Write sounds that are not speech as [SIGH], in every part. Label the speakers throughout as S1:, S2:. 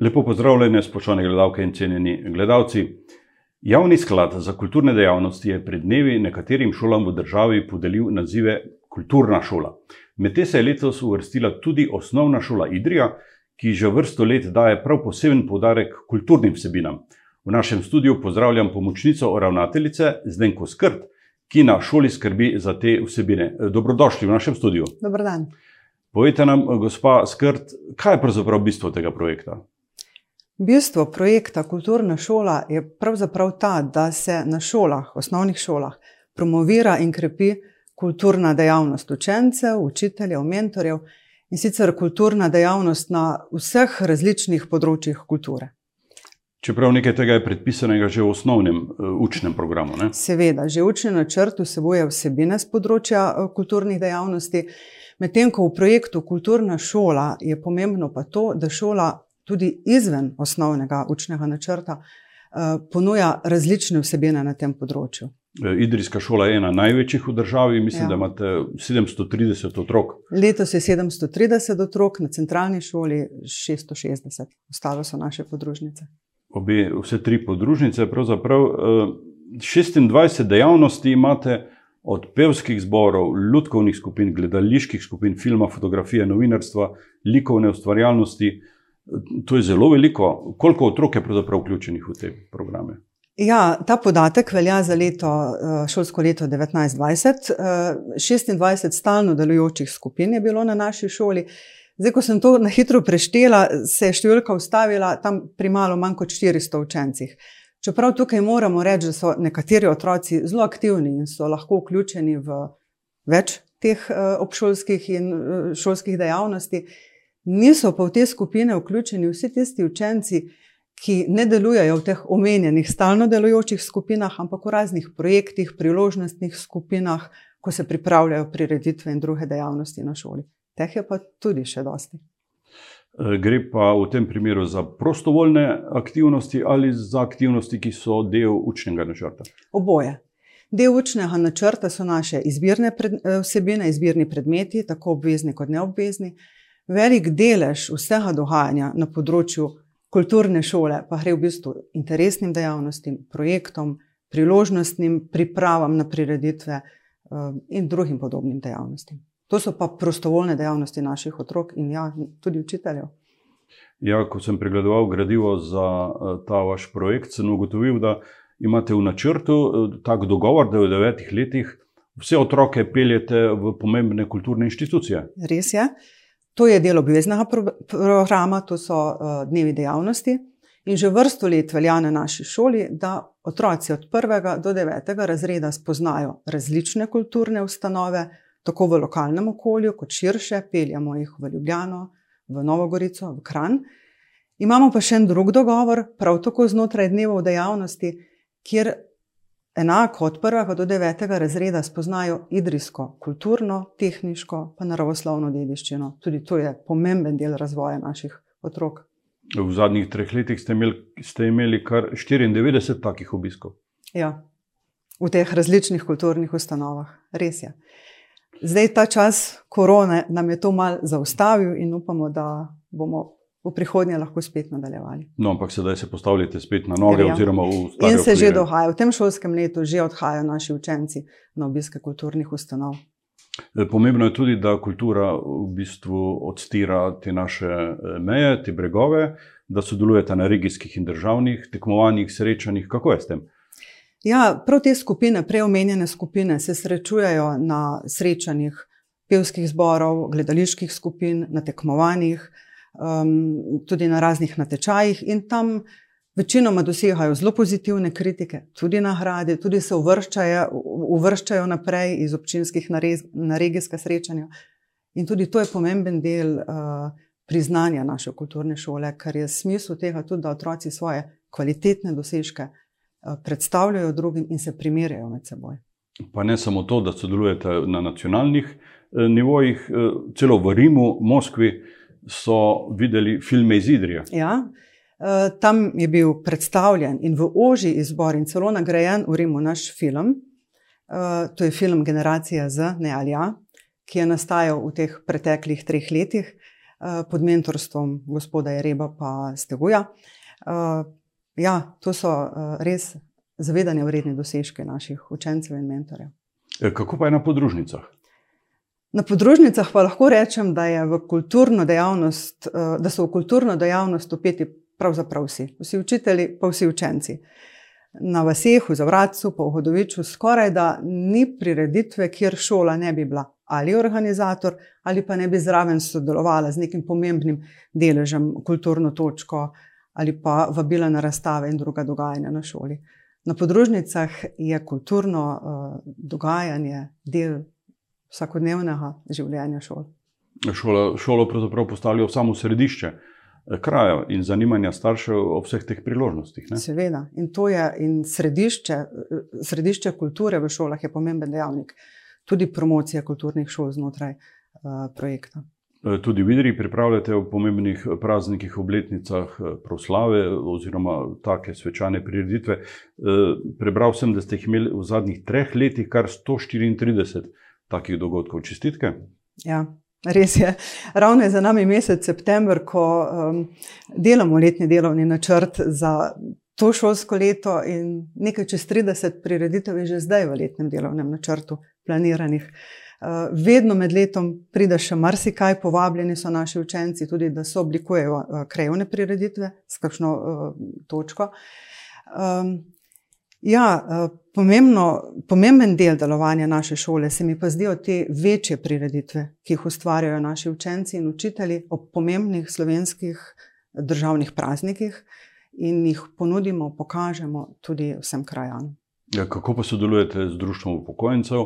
S1: Lepo pozdravljene, spoštovane gledalke in cenjeni gledalci. Javni sklad za kulturne dejavnosti je pred dnevi nekaterim šolam v državi podelil nazive Kulturna šola. Med te se je letos uvrstila tudi osnovna šola Idrija, ki že vrsto let daje prav poseben poudarek kulturnim vsebinam. V našem studiu pozdravljam pomočnico ravnateljice Zdenko Skrt, ki na šoli skrbi za te vsebine. Dobrodošli v našem studiu.
S2: Dobro dan.
S1: Povejte nam, gospa Skrt, kaj je pravzaprav bistvo tega projekta?
S2: Bistvo projekta Kulturna šola je pravzaprav ta, da se na šolah, osnovnih šolah, promovira in krepi kulturna dejavnost učencev, učiteljev, mentorjev in sicer kulturna dejavnost na vseh različnih področjih kulture.
S1: Čeprav nekaj tega je predpisanega že v osnovnem uh, učnem programu. Ne?
S2: Seveda, že učni načrt vsebuje vsebine z področja uh, kulturnih dejavnosti, medtem ko v projektu Kulturna šola je pomembno pa to, da šola tudi izven osnovnega učnega načrta uh, ponuja različne vsebine na tem področju.
S1: Idrijska šola je ena največjih v državi, mislim, ja. da imate 730 otrok.
S2: Letos je 730 otrok, na centralni šoli 660, ostalo so naše podružnice
S1: obe, vse tri podružnice, pravzaprav 26 eh, dejavnosti imate. Od pevskih zborov, ljudkovnih skupin, gledaliških skupin, filma, fotografije, novinarstva, likovne ustvarjalnosti, to je zelo veliko. Koliko otrok je pravzaprav vključenih v te programe?
S2: Ja, ta podatek velja za leto, eh, šolsko leto 1920. 26 eh, stalno delujočih skupin je bilo na naši šoli. Zdaj, ko sem to na hitro preštela, se je številka ustavila tam pri malo manj kot 400 učencih. Čeprav tukaj moramo reči, da so nekateri otroci zelo aktivni in so lahko vključeni v več teh uh, obšolskih in šolskih dejavnosti, niso pa v te skupine vključeni vsi tisti učenci, ki ne delujejo v teh omenjenih stalno delujočih skupinah, ampak v raznih projektih, priložnostnih skupinah, ko se pripravljajo prireditve in druge dejavnosti na šoli teh je pa tudi še dosti.
S1: E, gre pa v tem primeru za prostovoljne aktivnosti ali za aktivnosti, ki so del učnega načrta?
S2: Oboje. Del učnega načrta so naše izbirne pred, e, vsebine, izbirni predmeti, tako obvezni kot neobvezni. Velik delež vsega dogajanja na področju kulturne šole pa gre v bistvu interesnim dejavnostim, projektom, priložnostnim pripravam na prireditve e, in drugim podobnim dejavnostim. To so pa prostovoljne dejavnosti naših otrok in ja, tudi učiteljev.
S1: Ja, ko sem pregledoval gradivo za eh, ta vaš projekt, sem ugotovil, da imate v načrtu eh, tak dogovor, da v devetih letih vse otroke peljete v pomembne kulturne inštitucije.
S2: Res je. To je del obveznega pro programa, to so uh, dnevi dejavnosti. In že vrsto let velja na naši šoli, da otroci od prvega do devetega razreda spoznajo različne kulturne ustanove, tako v lokalnem okolju, kot širše, peljemo jih v Ljubljano, v Novogorico, v Kran. Imamo pa še en drug dogovor, prav tako znotraj dnevov dejavnosti, kjer enako od prvega do devetega razreda spoznajo idrijsko, kulturno, tehniško, pa naravoslovno dediščino. Tudi to je pomemben del razvoja naših otrok.
S1: V zadnjih treh letih ste imeli, ste imeli kar 94 takih obiskov.
S2: Ja, v teh različnih kulturnih ustanovah, res je. Zdaj ta čas korone nam je to malo zaustavil in upamo, da bomo v prihodnje lahko spet nadaljevali.
S1: No, ampak sedaj se postavljate spet na noge, ja. oziroma v stanje.
S2: In se že dogaja, v tem šolskem letu že odhajajo naši učenci na obiske kulturnih ustanov.
S1: E, pomembno je tudi, da kultura v bistvu odstira te naše e, meje, te bregove, da sodelujete na regijskih in državnih tekmovanjih, srečanjih. Kako je s tem?
S2: Ja, prav te skupine, preomenjene skupine, se srečujejo na srečanjih pevskih zborov, gledaliških skupin, na tekmovanjih, um, tudi na raznih natečajih in tam večinoma dosegajo zelo pozitivne kritike, tudi nagrade, tudi se uvrščajo, uvrščajo naprej iz občinskih na, rez, na regijska srečanja. In tudi to je pomemben del uh, priznanja naše kulturne šole, ker je smisel tega tudi, da otroci svoje kvalitetne dosežke. Eh, predstavljajo drugim in se primerjajo med seboj.
S1: Pa ne samo to, da sodelujete na nacionalnih eh, nivojih, eh, celo v Rimu, Moskvi so videli filme iz Idrija.
S2: Ja, tam je bil predstavljen in v oži izbor in celo nagrajen v Rimu naš film. To je film Generacija Z, ne ali ja, ki je nastajal v teh preteklih treh letih. pod mentorstvom gospoda Jereba pa Steguja. Ja, to so res zavedanja vredni dosežki naših učencev in mentorjev.
S1: E, kako pa je na podružnicah?
S2: Na podružnicah pa lahko rečem, da, dejavnost, da so v kulturno dejavnost upeti pravzaprav vsi, vsi učitelji, pa vsi učenci. Na vaseh, v Zavratcu, pa v Hodoviču, skoraj da ni prireditve, kjer šola ne bi bila ali organizator, ali pa ne bi zraven sodelovala z nekim pomembnim deležem, kulturno točko, ali pa vabila na razstave in druga dogajanja na šoli. Na podružnicah je kulturno uh, dogajanje del vsakodnevnega življenja šol.
S1: Šola, šolo pravzaprav postavlja v samo središče kraja in zanimanja staršev o vseh teh priložnostih. Ne?
S2: Seveda. In to je in središče, središče kulture v šolah je pomemben dejavnik, tudi promocija kulturnih šol znotraj uh, projekta.
S1: Tudi vidri pripravljate v pomembnih praznikih, obletnicah, proslave oziroma take svečane prireditve. Prebral sem, da ste jih imeli v zadnjih treh letih kar 134 takih dogodkov. Čestitke.
S2: Ja, Res je. Ravno je za nami mesec september, ko um, delamo letni delovni načrt za to šolsko leto, in nekaj čez 30 prireditev je že zdaj v letnem delovnem načrtu planiranih. Uh, vedno med letom pride še marsikaj, povabljeni so naši učenci, tudi da so oblikujejo uh, krajovne prireditve s kakšno uh, točko. Um, Ja, eh, pomembno, pomemben del delovanja naše šole se mi pa zdijo te večje prireditve, ki jih ustvarjajo naši učenci in učitelji ob pomembnih slovenskih državnih praznikih in jih ponudimo, pokažemo tudi vsem krajanom.
S1: Ja, kako pa sodelujete z društvom upokojencev?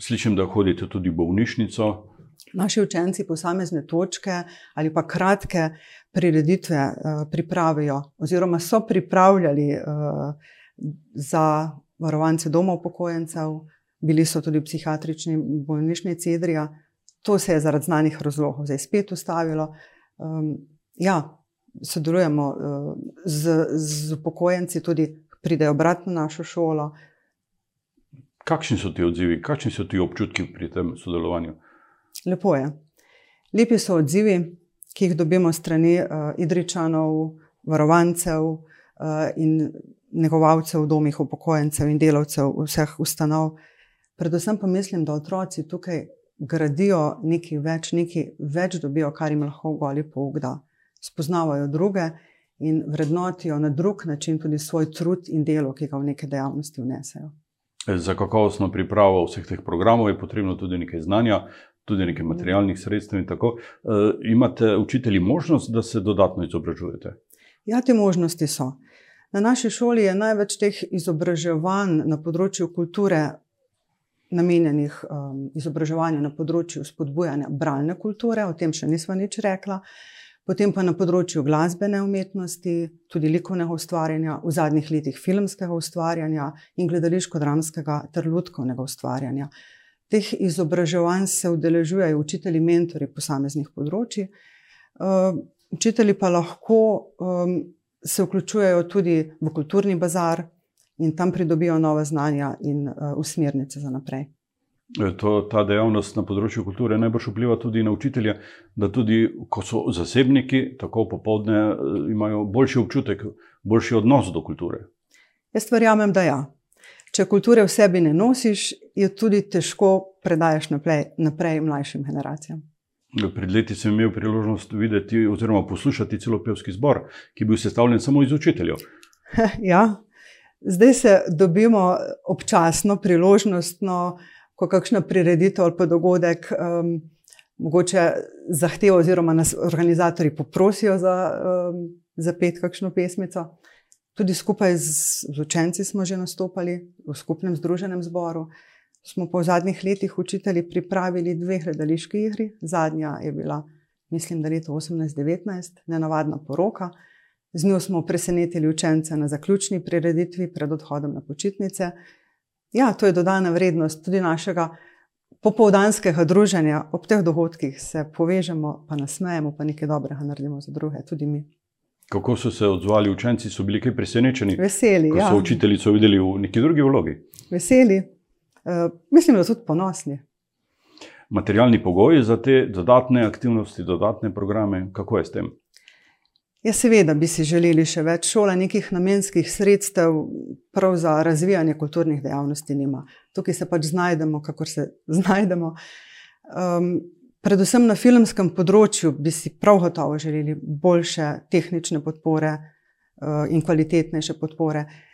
S1: Slišim, da hodite tudi v bolnišnico.
S2: Naši učenci posamezne točke ali pa kratke prireditve uh, pripravijo, oziroma so pripravljali. Za varovance doma upokojencev, bili so tudi v psihiatrični bolnišnici Idrija. To se je zaradi znanih razlogov zdaj spet ustavilo. Um, ja, sodelujemo uh, z, z upokojenci, tudi pridejo obratno na našo šolo.
S1: Kakšni so ti odzivi, kakšni so ti občutki pri tem sodelovanju?
S2: Lepo je. Lepi so odzivi, ki jih dobimo strani uh, Idričanov, varovancev uh, in negovalcev v domih upokojencev in delavcev vseh ustanov. Predvsem pa mislim, da otroci tukaj gradijo nekaj več, nekaj več dobijo, kar jim lahko goli pouk da. Spoznavajo druge in vrednotijo na drug način tudi svoj trud in delo, ki ga v neke dejavnosti vnesejo.
S1: Za kakovostno pripravo vseh teh programov je potrebno tudi nekaj znanja, tudi nekaj materialnih sredstev. E, imate učitelji možnost, da se dodatno izobražujete?
S2: Ja, te možnosti so. Na naši šoli je največ teh izobraževanj na področju kulture, namenjenih um, izobraževanju na področju spodbujanja bralne kulture, o tem še nismo nič rekla, potem pa na področju glasbene umetnosti, tudi likovnega ustvarjanja, v zadnjih letih filmskega ustvarjanja in gledališko-dramskega ter ljudskega ustvarjanja. Teh izobraževanj se udeležujejo učitelji, mentori posameznih področji. Uh, učitelji pa lahko um, se vključujejo tudi v kulturni bazar in tam pridobijo nove znanja in uh, usmernice za naprej.
S1: E, to, ta dejavnost na področju kulture najbolj vpliva tudi na učitelje, da tudi ko so zasebniki, tako popoldne, e, imajo boljši občutek, boljši odnos do kulture.
S2: Jaz verjamem, da ja. Če kulture v sebi ne nosiš, jo tudi težko predajes naprej, naprej mlajšim generacijam.
S1: Pred leti sem imel priložnost videti oziroma poslušati celo pevski zbor, ki je bil sestavljen samo iz učiteljev.
S2: Ja, zdaj se dobimo občasno, priložnostno, ko kakšna prireditev ali pa dogodek um, mogoče zahteva, oziroma nas organizatori poprosijo za, um, za pet kakšno pesmico. Tudi skupaj z, z učenci smo že nastopali v skupnem združenem zboru smo po zadnjih letih učitelji pripravili dve gledališki igri. Zadnja je bila, mislim, da leto 18-19, nenavadna poroka. Z njo smo presenetili učence na zaključni prireditvi pred odhodom na počitnice. Ja, to je dodana vrednost tudi našega popovdanskega druženja. Ob teh dogodkih se povežemo, pa nasmejemo, pa nekaj dobrega naredimo za druge, tudi mi.
S1: Kako so se odzvali učenci, so bili kaj presenečeni?
S2: Veseli.
S1: Ko so ja. učiteljico videli v neki drugi vlogi?
S2: Veseli. Eh, mislim, da so tudi ponosni.
S1: materialni pogoji za te dodatne aktivnosti, dodatne programe? Kako je s tem?
S2: Ja, seveda bi si želeli še več šole, nekih namenskih sredstev, prav za razvijanje kulturnih dejavnosti nima. Tukaj se pač znajdemo, kako se [LAUGHS] znajdemo. Um, predvsem na filmskem področju bi si prav gotovo želeli boljše tehnične podpore uh, in kvalitetnejše podpore. Um,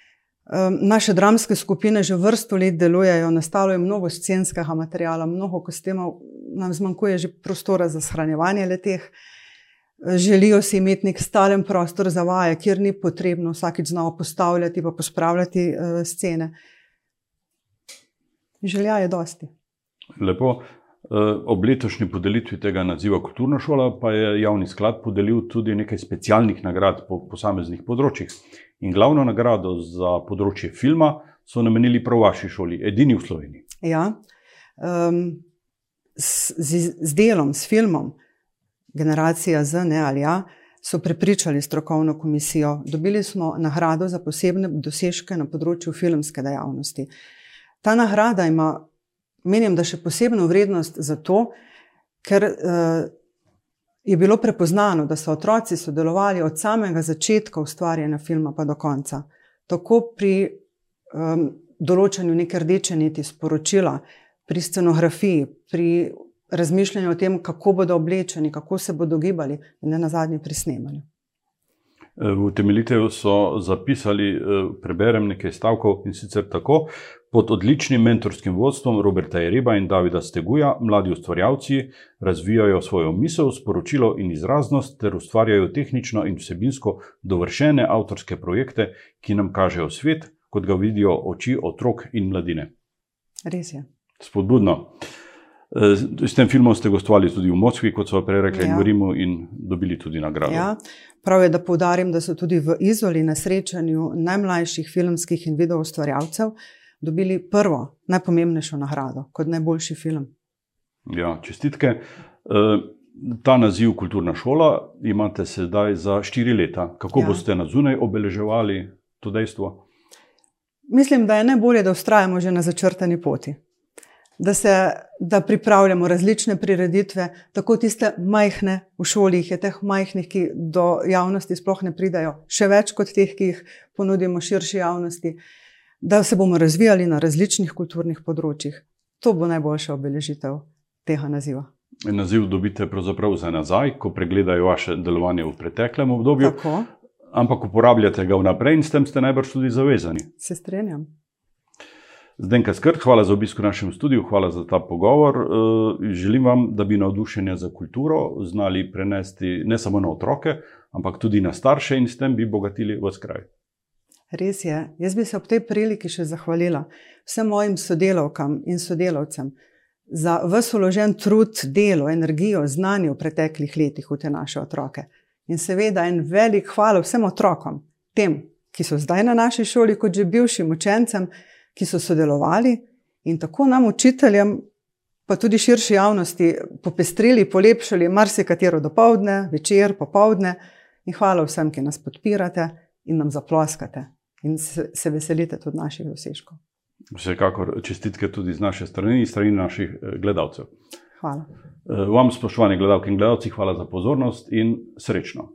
S2: naše dramske skupine že vrsto let delujejo, nastalo je mnogo scenskega materijala, mnogo kostemov, nam zmanjkuje že prostora za shranjevanje leteh. Želijo si imeti nek stalen prostor za vaje, kjer ni potrebno vsakeč znova postavljati in pospravljati uh, scene. Želja je dosti.
S1: Lepo. Eh, ob letošnji podelitvi tega naziva Kulturna šola pa je javni sklad podelil tudi nekaj specialnih nagrad po posameznih področjih. In glavno nagrado za področje filma so namenili prav vaši šoli, edini v Sloveniji.
S2: Ja, um, z, z, z delom, s filmom, generacija Z ne ali ja, so prepričali strokovno komisijo. Dobili smo nagrado za posebne dosežke na področju filmske dejavnosti. Ta nagrada ima, menim, da še posebno vrednost zato, ker uh, je bilo prepoznano, da so otroci sodelovali od samega začetka ustvarjanja filma pa do konca. Tako pri um, določanju neke rdeče niti sporočila, pri scenografiji, pri razmišljanje o tem, kako bodo oblečeni, kako se bodo gibali, in ne na zadnje pri snemanju.
S1: V temeljitev so zapisali, e, preberem nekaj stavkov in sicer tako: pod odličnim mentorskim vodstvom Roberta Jeriba in Davida Steguja, mladi ustvarjalci razvijajo svojo misel, sporočilo in izraznost ter ustvarjajo tehnično in vsebinsko dovršene avtorske projekte, ki nam kažejo svet, kot ga vidijo oči otrok in mladine.
S2: Res je.
S1: Spodbudno. Eh, s tem filmom ste gostovali tudi v Moskvi, kot so prej rekli, ja. in v Rimu, in dobili tudi nagrado.
S2: Ja. Prav je, da poudarim, da so tudi v Izoli na srečanju najmlajših filmskih in video ustvarjalcev dobili prvo, najpomembnejšo nagrado kot najboljši film.
S1: Ja, čestitke. Eh, ta naziv Kulturna šola imate sedaj za štiri leta. Kako ja. boste na zunaj obeleževali to dejstvo?
S2: Mislim, da je najbolje, da ustrajamo že na začrtani poti da, se, da pripravljamo različne prireditve, tako tiste majhne v šoli, je teh majhnih, ki do javnosti sploh ne pridajo, še več kot teh, ki jih ponudimo širši javnosti, da se bomo razvijali na različnih kulturnih področjih. To bo najboljša obeležitev tega naziva.
S1: Naziv dobite pravzaprav za nazaj, ko pregledajo vaše delovanje v preteklem obdobju.
S2: Tako.
S1: Ampak uporabljate ga vnaprej in s tem ste najbrž tudi zavezani.
S2: Se strenjam.
S1: Zdenka Skrt, hvala za obisk v našem studiu, hvala za ta pogovor. Eh, želim vam, da bi navdušenje za kulturo znali prenesti ne samo na otroke, ampak tudi na starše in s tem bi bogatili vse kraj.
S2: Res je. Jaz bi se ob tej priliki še zahvalila vsem mojim sodelavkam in sodelavcem za vse vložen trud, delo, energijo, znanje v preteklih letih v te naše otroke. In seveda en velik hvala vsem otrokom, tem, ki so zdaj na naši šoli, kot že bivšim učencem ki so sodelovali in tako nam, učiteljem, pa tudi širši javnosti, popestrili, polepšali marsikatero dopoledne, večer, popoldne. In hvala vsem, ki nas podpirate in nam zaploskate in se, se veselite tudi naših dosežkov.
S1: Vsekakor čestitke tudi z naše strani in strani naših eh, gledalcev.
S2: Hvala.
S1: Eh, vam, spoštovani gledalci in gledalci, hvala za pozornost in srečno.